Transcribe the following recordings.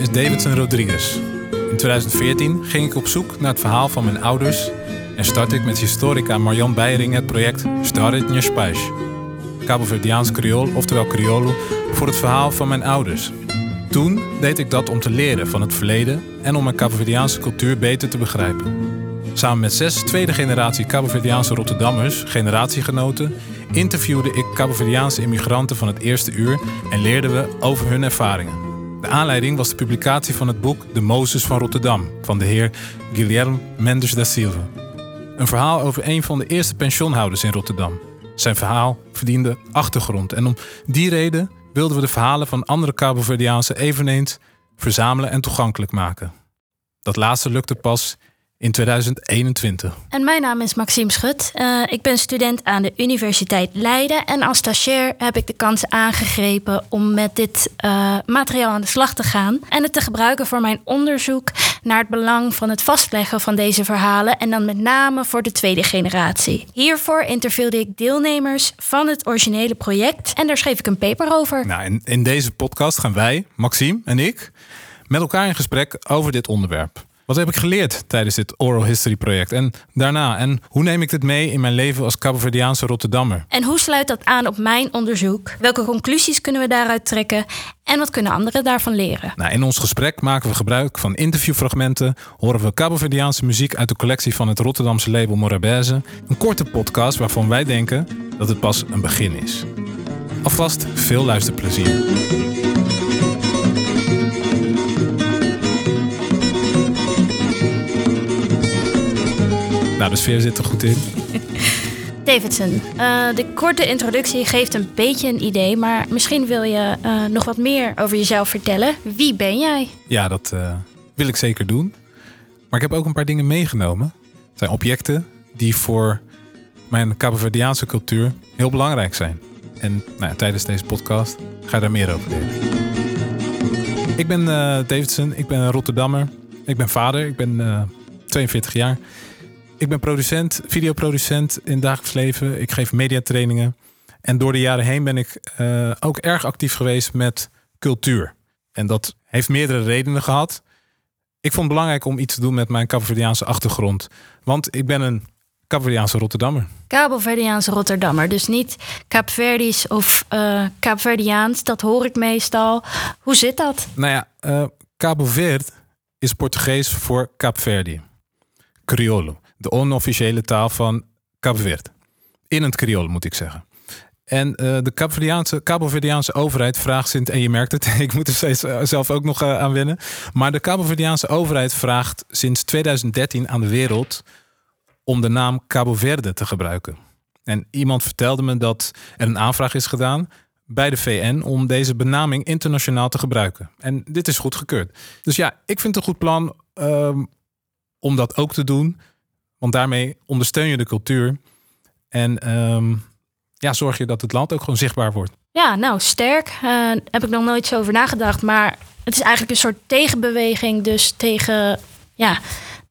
is Davidson Rodriguez. In 2014 ging ik op zoek naar het verhaal van mijn ouders en startte ik met historica Marjan Beiring het project Starit Nje Spijs. Cabo Verdiaans Creool, oftewel Criolo, voor het verhaal van mijn ouders. Toen deed ik dat om te leren van het verleden en om mijn Cabo-Verdiaanse cultuur beter te begrijpen. Samen met zes tweede generatie Cabo-Verdiaanse Rotterdammers, generatiegenoten, interviewde ik Cabo-Verdiaanse immigranten van het eerste uur en leerden we over hun ervaringen. De aanleiding was de publicatie van het boek De Mozes van Rotterdam van de heer Guilherme Mendes da Silva. Een verhaal over een van de eerste pensioenhouders in Rotterdam. Zijn verhaal verdiende achtergrond en om die reden wilden we de verhalen van andere Cabo-Verdiaanse eveneens verzamelen en toegankelijk maken. Dat laatste lukte pas in 2021. En mijn naam is Maxime Schut. Uh, ik ben student aan de Universiteit Leiden. En als stagiair heb ik de kans aangegrepen om met dit uh, materiaal aan de slag te gaan. En het te gebruiken voor mijn onderzoek naar het belang van het vastleggen van deze verhalen. En dan met name voor de tweede generatie. Hiervoor interviewde ik deelnemers van het originele project. En daar schreef ik een paper over. Nou, in, in deze podcast gaan wij, Maxime en ik, met elkaar in gesprek over dit onderwerp. Wat heb ik geleerd tijdens dit oral history project en daarna? En hoe neem ik dit mee in mijn leven als Cabo-Verdiaanse Rotterdammer? En hoe sluit dat aan op mijn onderzoek? Welke conclusies kunnen we daaruit trekken? En wat kunnen anderen daarvan leren? Nou, in ons gesprek maken we gebruik van interviewfragmenten, horen we Cabo-Verdiaanse muziek uit de collectie van het Rotterdamse label Morabeze. Een korte podcast waarvan wij denken dat het pas een begin is. Alvast veel luisterplezier. Nou, de sfeer zit er goed in. Davidson, uh, de korte introductie geeft een beetje een idee, maar misschien wil je uh, nog wat meer over jezelf vertellen. Wie ben jij? Ja, dat uh, wil ik zeker doen. Maar ik heb ook een paar dingen meegenomen. Het zijn objecten die voor mijn Cabo-Verdiaanse cultuur heel belangrijk zijn. En nou, tijdens deze podcast ga je daar meer over leren. Ik ben Davidson, ik ben een Rotterdammer. Ik ben vader, ik ben 42 jaar. Ik ben producent, videoproducent in het dagelijks leven. Ik geef mediatrainingen. En door de jaren heen ben ik uh, ook erg actief geweest met cultuur. En dat heeft meerdere redenen gehad. Ik vond het belangrijk om iets te doen met mijn Capoverdiaanse achtergrond. Want ik ben een Capoverdiaanse Rotterdammer. Capoverdiaanse Rotterdammer. Dus niet Kaapverdisch of uh, Kaapverdiaans. Dat hoor ik meestal. Hoe zit dat? Nou ja, uh, Cabo Verde is Portugees voor Kaapverdi. Criollo de onofficiële taal van Verde. In het Creole moet ik zeggen. En uh, de Cabo-Verdiaanse overheid vraagt sinds, en je merkt het, ik moet er steeds uh, zelf ook nog uh, aan wennen. Maar de Cabo-Verdiaanse overheid vraagt sinds 2013 aan de wereld om de naam Cabo Verde te gebruiken. En iemand vertelde me dat er een aanvraag is gedaan bij de VN om deze benaming internationaal te gebruiken. En dit is goedgekeurd. Dus ja, ik vind het een goed plan ehm, om dat ook te doen. Want daarmee ondersteun je de cultuur. En um, ja, zorg je dat het land ook gewoon zichtbaar wordt. Ja, nou, sterk. Uh, heb ik nog nooit zo over nagedacht. Maar het is eigenlijk een soort tegenbeweging. Dus tegen ja,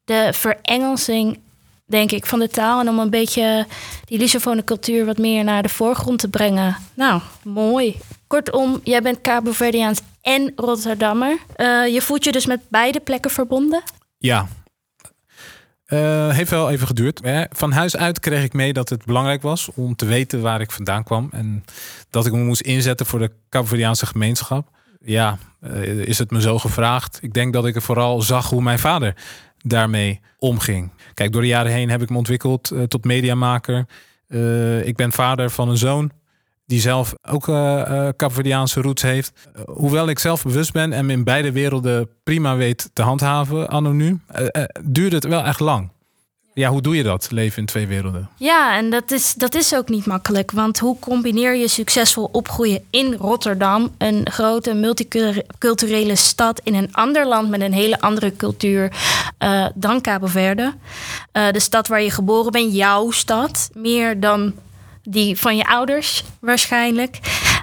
de verengelsing, denk ik, van de taal. En om een beetje die Lissabone cultuur wat meer naar de voorgrond te brengen. Nou, mooi. Kortom, jij bent Cabo Verdeaans en Rotterdammer. Uh, je voelt je dus met beide plekken verbonden? Ja, uh, heeft wel even geduurd. Van huis uit kreeg ik mee dat het belangrijk was om te weten waar ik vandaan kwam. En dat ik me moest inzetten voor de Cabo-Verdiaanse gemeenschap. Ja, uh, is het me zo gevraagd. Ik denk dat ik er vooral zag hoe mijn vader daarmee omging. Kijk, door de jaren heen heb ik me ontwikkeld uh, tot mediamaker. ik ben vader van een zoon die zelf ook uh, Capverdiaanse roots heeft. hoewel ik zelf bewust ben en in beide werelden prima weet te handhaven, anoniem, uh, duurde het wel echt lang. Ja, hoe doe je dat, leven in twee werelden? Ja, en dat is, dat is ook niet makkelijk. Want hoe combineer je succesvol opgroeien in Rotterdam, een grote multiculturele stad in een ander land met een hele andere cultuur dan Cabo Verde? De stad waar je geboren bent, jouw stad, meer dan die van je ouders waarschijnlijk.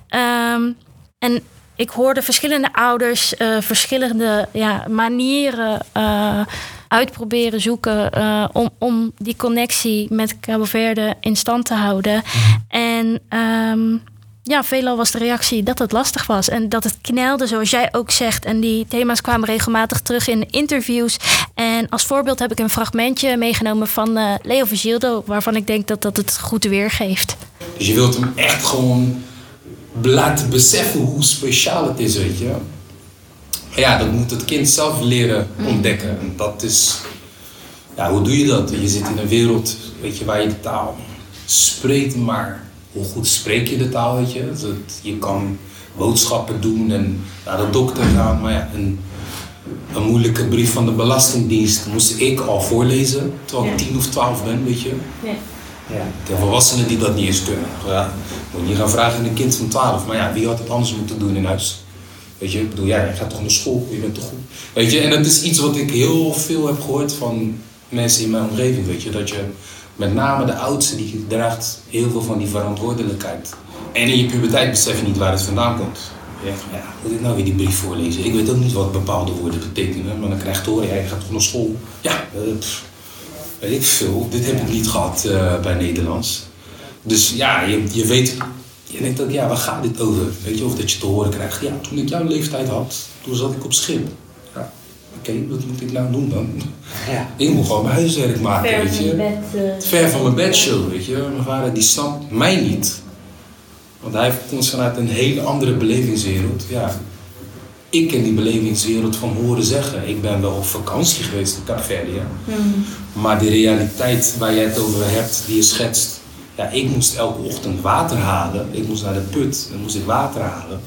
Um, en ik hoorde verschillende ouders uh, verschillende ja, manieren uh, uitproberen zoeken uh, om, om die connectie met Cabo Verde in stand te houden. En um, ja, veelal was de reactie dat het lastig was. En dat het knelde, zoals jij ook zegt. En die thema's kwamen regelmatig terug in interviews. En als voorbeeld heb ik een fragmentje meegenomen van uh, Leo Vigildo... waarvan ik denk dat dat het goed weergeeft. Dus je wilt hem echt gewoon laten beseffen hoe speciaal het is, weet je. Ja, dat moet het kind zelf leren mm. ontdekken. En dat is... Ja, hoe doe je dat? Je zit in een wereld, weet je, waar je de taal spreekt, maar hoe goed spreek je de taal, weet je? je kan boodschappen doen en naar de dokter gaan, maar ja, een, een moeilijke brief van de Belastingdienst moest ik al voorlezen terwijl ik tien of twaalf ben, weet je? Ja. Ja. De volwassenen die dat niet eens kunnen. Ja, moet je gaan vragen aan een kind van 12. Maar ja, wie had het anders moeten doen in huis? Weet je, ik bedoel, ja, je gaat toch naar school, je bent toch goed. Weet je, en dat is iets wat ik heel veel heb gehoord van mensen in mijn omgeving, weet je. Dat je, met name de oudste, die draagt heel veel van die verantwoordelijkheid. En in je puberteit besef je niet waar het vandaan komt. Ja, ja, moet ik nou weer die brief voorlezen? Ik weet ook niet wat bepaalde woorden betekenen, maar dan krijg je horen, ja, je gaat toch naar school? Ja, uh, weet ik veel. Dit heb ik niet gehad uh, bij Nederlands. Dus ja, je, je weet, je denkt ook, ja, waar gaat dit over? Weet je, of dat je te horen krijgt, ja, toen ik jouw leeftijd had, toen zat ik op schip. Oké, okay, wat moet ik nou doen dan? Ja. Ik moet gewoon mijn huiswerk maken, Ver weet je. Bed, uh, Ver van mijn bedshow, weet je. Mijn vader die snapt mij niet. Want hij komt vanuit een hele andere belevingswereld. Ja, ik ken die belevingswereld van horen zeggen. Ik ben wel op vakantie geweest in Kaapverdië. Mm. Maar de realiteit waar jij het over hebt, die je schetst. Ja, ik moest elke ochtend water halen. Ik moest naar de put en moest ik water halen.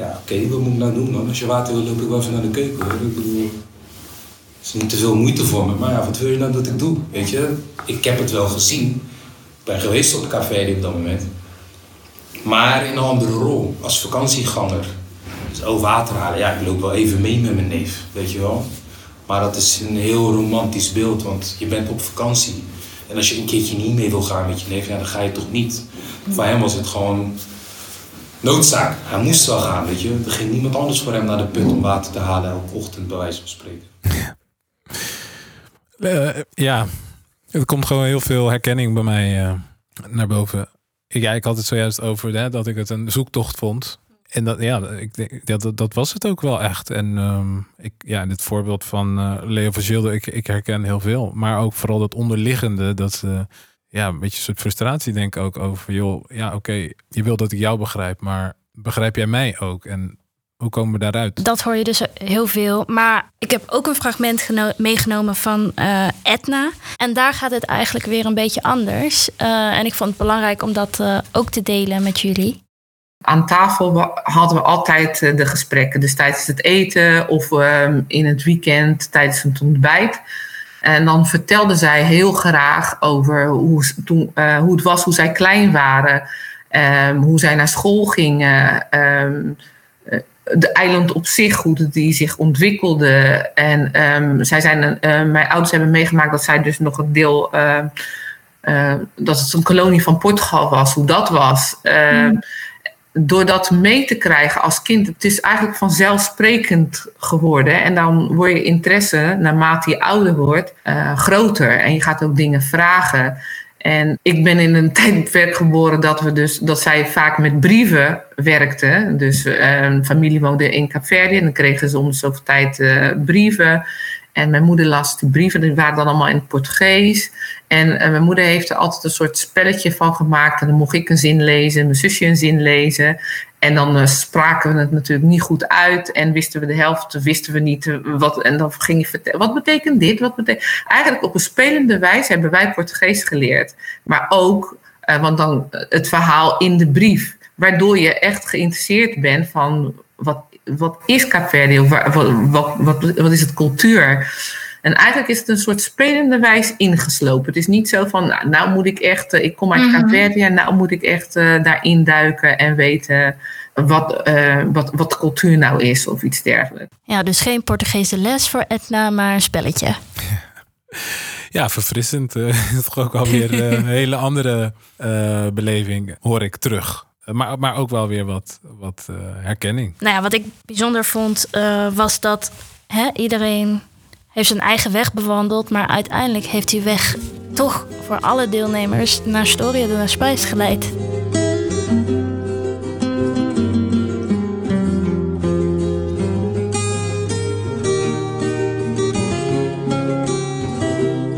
Ja, oké, wat moet ik nou doen dan? Als je water wil, loop ik wel even naar de keuken. Hoor. Ik bedoel, het is niet te veel moeite voor me. Maar ja, wat wil je nou dat ik doe? Weet je, ik heb het wel gezien. Ik ben geweest op het café op dat moment. Maar in een andere rol, als vakantieganger. Dus oh, water halen. Ja, ik loop wel even mee met mijn neef, weet je wel. Maar dat is een heel romantisch beeld, want je bent op vakantie. En als je een keertje niet mee wil gaan met je neef, ja, dan ga je toch niet. Voor hem was het gewoon noodzaak. Hij moest wel gaan, weet je. Er ging niemand anders voor hem naar de put om water te halen elke ochtend, bij wijze van spreken. Ja, er komt gewoon heel veel herkenning bij mij uh, naar boven. Ik, ja, ik had het zojuist over dat ik het een zoektocht vond. En dat, ja, ik, dat, dat was het ook wel echt. En um, ik, ja, dit voorbeeld van uh, Leo van Gilde, ik, ik herken heel veel. Maar ook vooral dat onderliggende, dat ja, een beetje een soort frustratie denk ik ook over, joh, ja oké, okay, je wil dat ik jou begrijp, maar begrijp jij mij ook? En hoe komen we daaruit? Dat hoor je dus heel veel. Maar ik heb ook een fragment meegenomen van uh, Etna. En daar gaat het eigenlijk weer een beetje anders. Uh, en ik vond het belangrijk om dat uh, ook te delen met jullie. Aan tafel hadden we altijd de gesprekken. Dus tijdens het eten of ehm, in het weekend tijdens het ontbijt. En dan vertelde zij heel graag over hoe, toen, hoe het was, hoe zij klein waren. Um, hoe zij naar school gingen. Um, de eiland op zich, hoe die zich ontwikkelde. En um, zij zijn, uh, mijn ouders hebben meegemaakt dat zij dus nog een deel, dat het een kolonie van Portugal was, hoe dat was. Mm. Door dat mee te krijgen als kind, het is eigenlijk vanzelfsprekend geworden. En dan wordt je interesse, naarmate je ouder wordt, groter. En je gaat ook dingen vragen. En ik ben in een tijdperk geboren dat, we dus, dat zij vaak met brieven werkte. Dus uh, familie woonde in Kaapverdië en dan kregen ze om zoveel tijd uh, brieven. En mijn moeder las die brieven, die waren dan allemaal in het Portugees. En uh, mijn moeder heeft er altijd een soort spelletje van gemaakt. En dan mocht ik een zin lezen, mijn zusje een zin lezen. En dan uh, spraken we het natuurlijk niet goed uit en wisten we de helft, wisten we niet uh, wat. En dan ging je vertellen, wat betekent dit? Wat betekent... Eigenlijk op een spelende wijze hebben wij Portugees geleerd. Maar ook, want dan het verhaal in de brief. Waardoor je echt geïnteresseerd bent van wat, wat is Kaapverdi? Wat, wat, wat, wat is het cultuur? En eigenlijk is het een soort spelende wijs ingeslopen. Het is niet zo van, nou, nou moet ik echt, ik kom uit mm en nou moet ik echt uh, daarin duiken en weten wat, uh, wat, wat cultuur nou is of iets dergelijks. Ja, dus geen Portugese les voor Etna, maar een spelletje. Ja, verfrissend. Uh, toch ook alweer een hele andere beleving hoor ik terug. Eh, maar, maar ook wel weer wat, wat eh, herkenning. Nou ja, wat ik bijzonder vond eh, was dat hè, iedereen heeft zijn eigen weg bewandeld. Maar uiteindelijk heeft die weg toch voor alle deelnemers naar Storia de Spijs geleid.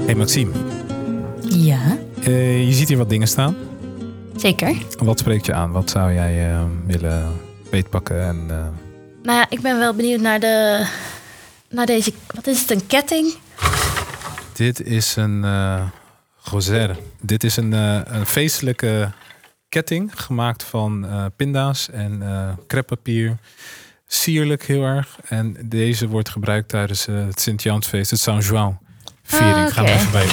Hey Maxime. Ja? Je ziet hier wat dingen staan zeker. Wat spreekt je aan? Wat zou jij eh, willen beetpakken? En, eh, Nou ja, ik ben wel benieuwd naar de... Naar deze... Wat is het, een ketting? Dit is een uh, Roser. Dit is een, uh, een feestelijke ketting gemaakt van uh, pinda's en uh, kreppapier. Sierlijk heel erg. En deze wordt gebruikt tijdens het Sint-Jansfeest, het Saint Juan viering. Ah, Gaan we even bij.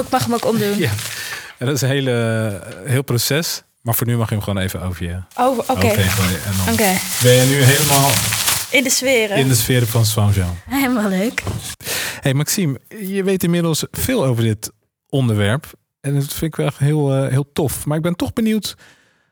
Ik mag hem ook omdoen. Ja. En dat is een hele, heel proces. Maar voor nu mag je hem gewoon even over je Oh, oké. En dan Oké. ben je nu helemaal In de sferen. in de sfeer van Saint Jean. Helemaal leuk. Hey Maxime, je weet inmiddels veel over dit onderwerp. En dat vind ik wel echt heel, eh, heel tof. Maar ik ben toch benieuwd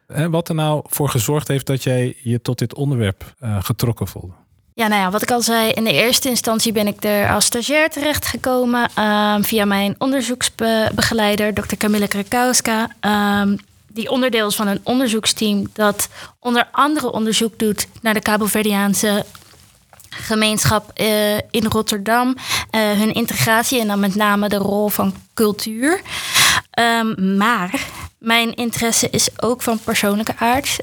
hè, wat er nou voor gezorgd heeft dat jij je tot dit onderwerp eh, getrokken voelde. Ja, nou ja, wat ik al zei, in de eerste instantie ben ik er als stagiair terechtgekomen ehm, via mijn onderzoeksbegeleider, Dr. Camille Krakowska. ehm, die onderdeel is van een onderzoeksteam dat onder andere onderzoek doet naar de Cabo-Verdiaanse gemeenschap eh, in Rotterdam. eh, hun integratie en dan met name de rol van cultuur. Ehm, maar mijn interesse is ook van persoonlijke aard.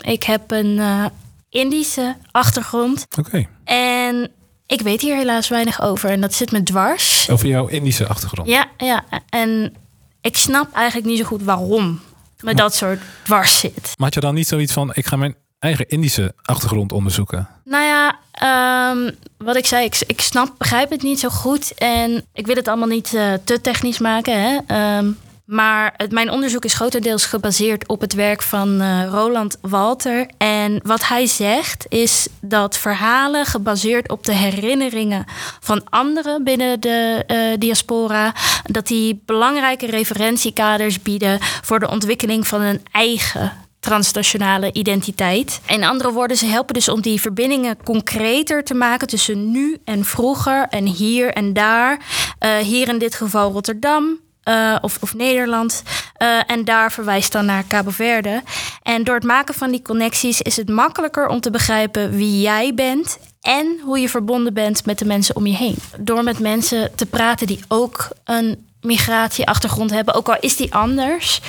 Ik heb een eh, Indische achtergrond. Oké, En ik weet hier helaas weinig over. En dat zit me dwars. over jouw Indische achtergrond. Ja, ja. En ik snap eigenlijk niet zo goed waarom me dat soort dwars zit. Maar had je dan niet zoiets van, ik ga mijn eigen Indische achtergrond onderzoeken? Nou ja, ehm, wat ik zei, ik, ik snap, begrijp het niet zo goed. En ik wil het allemaal niet eh, te technisch maken. Hè? Ehm, maar het, mijn onderzoek is grotendeels gebaseerd op het werk van eh, Roland Walter. En wat hij zegt is dat verhalen gebaseerd op de herinneringen van anderen binnen de eh, diaspora, dat die belangrijke referentiekaders bieden voor de ontwikkeling van een eigen transnationale identiteit. In andere woorden, ze helpen dus om die verbindingen concreter te maken tussen nu en vroeger en hier en daar. Eh, hier in dit geval Rotterdam. Eh, of, of Nederland. Eh, en daar verwijst dan naar Cabo Verde. En door het maken van die connecties is het makkelijker om te begrijpen wie jij bent en hoe je verbonden bent met de mensen om je heen. Door met mensen te praten die ook een migratieachtergrond hebben, ook al is die anders,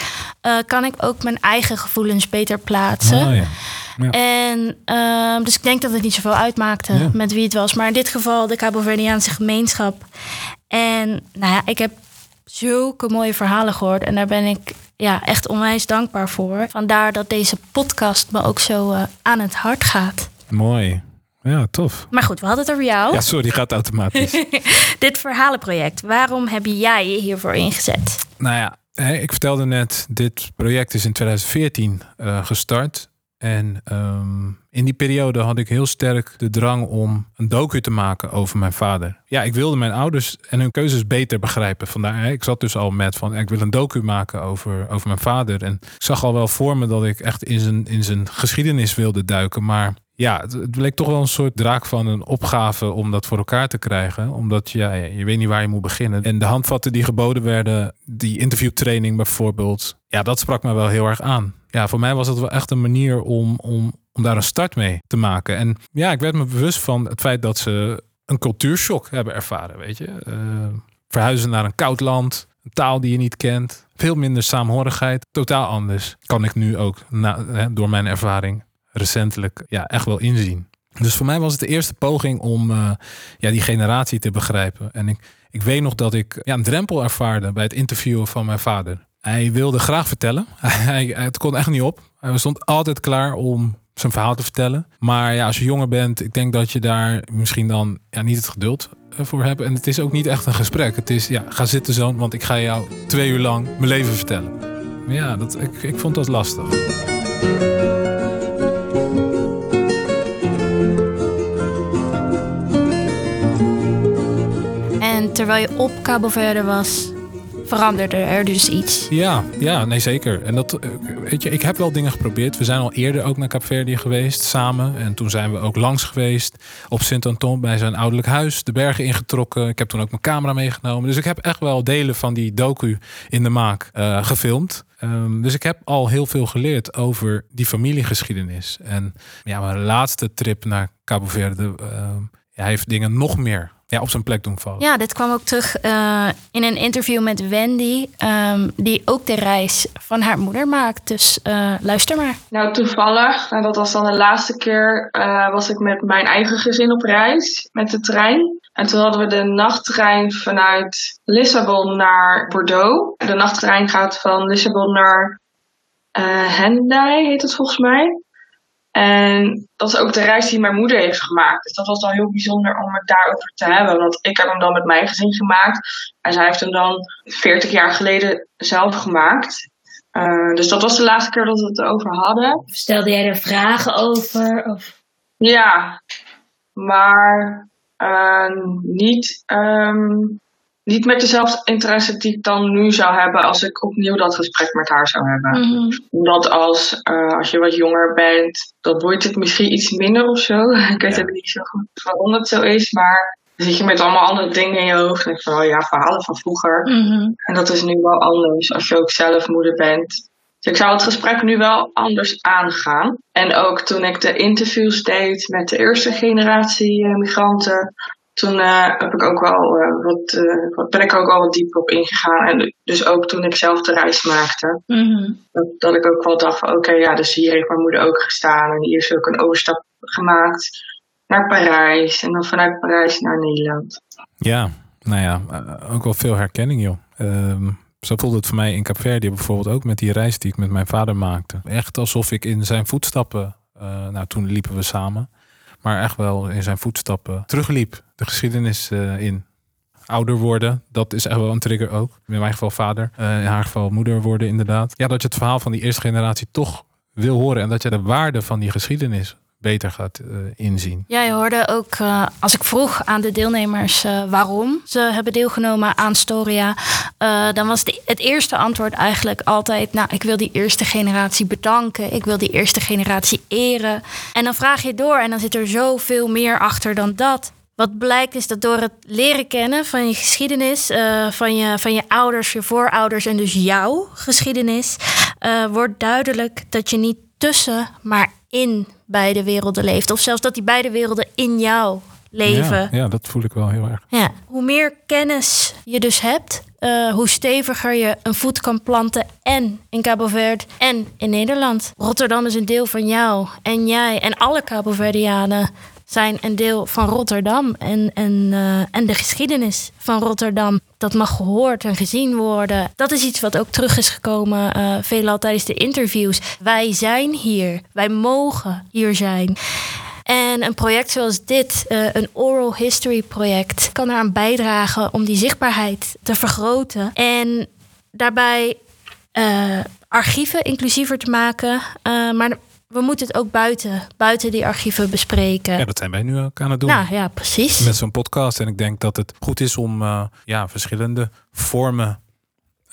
eh, kan ik ook mijn eigen gevoelens beter plaatsen. Ah, ja. Ja. En ehm, dus ik denk dat het niet zoveel uitmaakte Ja. met wie het was. Maar in dit geval de Cabo-Verdiaanse gemeenschap. En nou ja, ik heb zulke mooie verhalen gehoord. En daar ben ik ja, echt onwijs dankbaar voor. Vandaar dat deze podcast me ook zo eh, aan het hart gaat. Mooi. Ja, tof. Maar goed, we hadden het over jou. Ja, sorry, gaat automatisch. Dit verhalenproject, waarom heb jij je hiervoor ingezet? Nou ja, ik vertelde net, dit project is in 2014 eh, gestart. En ehm, in die periode had ik heel sterk de drang om een docu te maken over mijn vader. Ja, ik wilde mijn ouders en hun keuzes beter begrijpen. Vandaar, ik zat dus al met van, ik wil een docu maken over, over mijn vader. En ik zag al wel voor me dat ik echt in zijn, in zijn geschiedenis wilde duiken. Maar ja, het, bleek toch wel een soort draak van een opgave om dat voor elkaar te krijgen. Omdat ja, je weet niet waar je moet beginnen. En de handvatten die geboden werden, die interviewtraining bijvoorbeeld, ja, dat sprak me wel heel erg aan. Ja, voor mij was het wel echt een manier om, om, om daar een start mee te maken. En ja, ik werd me bewust van het feit dat ze een cultuurshock hebben ervaren, weet je. Eh, verhuizen naar een koud land, een taal die je niet kent, veel minder saamhorigheid, totaal anders. Kan ik nu ook na, hè, door mijn ervaring recentelijk ja, echt wel inzien. Dus voor mij was het de eerste poging om eh, ja, die generatie te begrijpen. En ik, ik weet nog dat ik ja, een drempel ervaarde bij het interviewen van mijn vader. Hij wilde graag vertellen. Hij, het kon echt niet op. Hij stond altijd klaar om zijn verhaal te vertellen. Maar ja, als je jonger bent, ik denk dat je daar misschien dan ja, niet het geduld eh, voor hebt. En het is ook niet echt een gesprek. Het is, ja, ga zitten zoon, want ik ga jou twee uur lang mijn leven vertellen. Maar ja, dat, ik, ik vond dat lastig. En terwijl je op Cabo Verde was, veranderde er dus iets. Ja, ja, nee zeker. En dat, eh, weet je, ik heb wel dingen geprobeerd. We zijn al eerder ook naar Kaapverdië geweest, samen. En toen zijn we ook langs geweest op Sint-Anton bij zijn ouderlijk huis. De bergen ingetrokken. Ik heb toen ook mijn camera meegenomen. Dus ik heb echt wel delen van die docu in de maak eh, gefilmd. Ehm, dus ik heb al heel veel geleerd over die familiegeschiedenis. En ja, mijn laatste trip naar Cabo Verde... hij heeft dingen nog meer ja, op zijn plek doen vallen. Ja, dit kwam ook terug uh, in een interview met Wendy, um, die ook de reis van haar moeder maakt. Dus uh, luister maar. Nou, toevallig, nou, dat was dan de laatste keer, uh, was ik met mijn eigen gezin op reis met de trein. En toen hadden we de nachttrein vanuit Lissabon naar Bordeaux. De nachttrein gaat van Lissabon naar Hendai, heet het volgens mij. En dat is ook de reis die mijn moeder heeft gemaakt. Dus dat was dan heel bijzonder om het daarover te hebben. Want ik heb hem dan met mijn gezin gemaakt. En zij heeft hem dan 40 jaar geleden zelf gemaakt. Uh, dus dat was de laatste keer dat we het erover hadden. Stelde jij er vragen over? Of? Ja, maar uh, niet um, niet met dezelfde interesse die ik dan nu zou hebben als ik opnieuw dat gesprek met haar zou hebben. Mm -hmm. Omdat als, uh, als je wat jonger bent, dan boeit het misschien iets minder of zo. ik weet ja. niet zo goed waarom dat zo is, maar dan zit je met allemaal andere dingen in je hoofd. En van, oh ja, verhalen van vroeger. Mm -hmm. En dat is nu wel anders als je ook zelf moeder bent. Dus ik zou het gesprek nu wel anders aangaan. En ook toen ik de interviews deed met de eerste generatie uh, migranten, toen uh, heb ik ook wel uh, wat, uh, wat, ben ik ook al wat dieper op ingegaan. En dus ook toen ik zelf de reis maakte, mm -hmm. dat, dat, ik ook wel dacht van oké, okay, ja, dus hier heeft mijn moeder ook gestaan. En hier is ook een overstap gemaakt naar Parijs. En dan vanuit Parijs naar Nederland. Ja, nou ja, ook wel veel herkenning joh. Um, zo voelde het voor mij in Capverdië bijvoorbeeld ook met die reis die ik met mijn vader maakte. Echt alsof ik in zijn voetstappen, nou toen liepen we samen maar echt wel in zijn voetstappen terugliep. De geschiedenis uh, in. Ouder worden, dat is echt wel een trigger ook. In mijn geval vader, uh, in haar geval moeder worden inderdaad. Ja, dat je het verhaal van die eerste generatie toch wil horen. En dat je de waarde van die geschiedenis beter gaat uh, inzien. Ja, je hoorde ook als ik vroeg aan de deelnemers waarom ze hebben deelgenomen aan Storia, dan was de, het eerste antwoord eigenlijk altijd: Nou, ik wil die eerste generatie bedanken, ik wil die eerste generatie eren. En dan vraag je door en dan zit er zoveel meer achter dan dat. Wat blijkt is dat door het leren kennen van je geschiedenis, van, je, van je ouders, je voorouders en dus jouw geschiedenis, wordt duidelijk dat je niet tussen, maar in beide werelden leeft. Of zelfs dat die beide werelden in jou leven. Ja, ja dat voel ik wel heel erg. Ja. Hoe meer kennis je dus hebt, uh, hoe steviger je een voet kan planten. En in Cabo Verde en in Nederland. Rotterdam is een deel van jou. En jij en alle Cabo Verdeanen zijn een deel van Rotterdam en, en, uh, en de geschiedenis van Rotterdam. Dat mag gehoord en gezien worden. Dat is iets wat ook terug is gekomen uh, veelal tijdens de interviews. Wij zijn hier. Wij mogen hier zijn. En een project zoals dit, uh, een oral history project, kan eraan bijdragen om die zichtbaarheid te vergroten. En daarbij archieven inclusiever te maken. Maar we moeten het ook buiten, buiten die archieven bespreken. Ja, dat zijn wij nu ook aan het doen. Nou ja, precies. Met zo'n podcast. En ik denk dat het goed is om uh, ja, verschillende vormen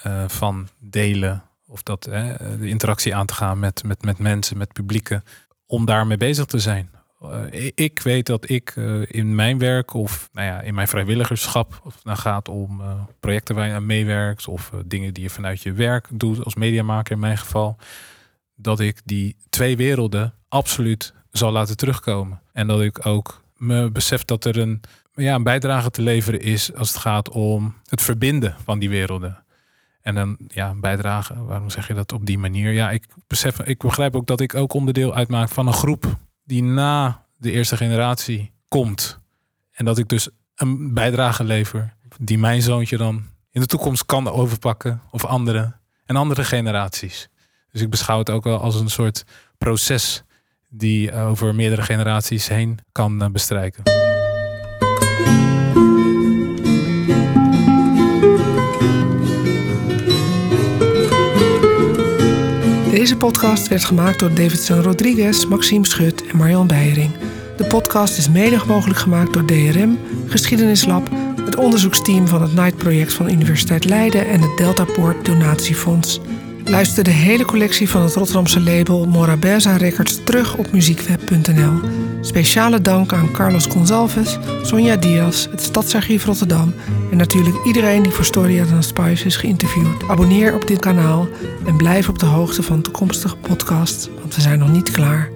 uh, van delen. Of dat de interactie aan te gaan met, met, met mensen, met publieken. Om daarmee bezig te zijn. Ik weet dat ik in mijn werk of nou ja, in mijn vrijwilligerschap, of het nou gaat om projecten waar je aan meewerkt, of dingen die je vanuit je werk doet als mediamaker in mijn geval dat ik die twee werelden absoluut zal laten terugkomen. En dat ik ook me besef dat er een, ja, een bijdrage te leveren is als het gaat om het verbinden van die werelden. En dan ja, een bijdrage, waarom zeg je dat op die manier? Ja, ik besef, ik begrijp ook dat ik ook onderdeel uitmaak van een groep die na de eerste generatie komt. En dat ik dus een bijdrage lever die mijn zoontje dan in de toekomst kan overpakken of andere en andere generaties. Dus ik beschouw het ook wel als een soort proces die over meerdere generaties heen kan eh, bestrijken. Deze podcast werd gemaakt door Davidson Rodriguez, Maxime Schut en Marjan Beijering. De podcast is mede mogelijk gemaakt door DRM, Geschiedenislab, het onderzoeksteam van het Night-project van Universiteit Leiden en het Deltapoort Donatiefonds. Luister de hele collectie van het Rotterdamse label Morabeza Records terug op muziekweb.nl. Speciale dank aan Carlos Gonzalves, Sonja Diaz, het Stadsarchief Rotterdam en natuurlijk iedereen die voor Storia dan Spice is geïnterviewd. Abonneer op dit kanaal en blijf op de hoogte van toekomstige podcasts, want we zijn nog niet klaar.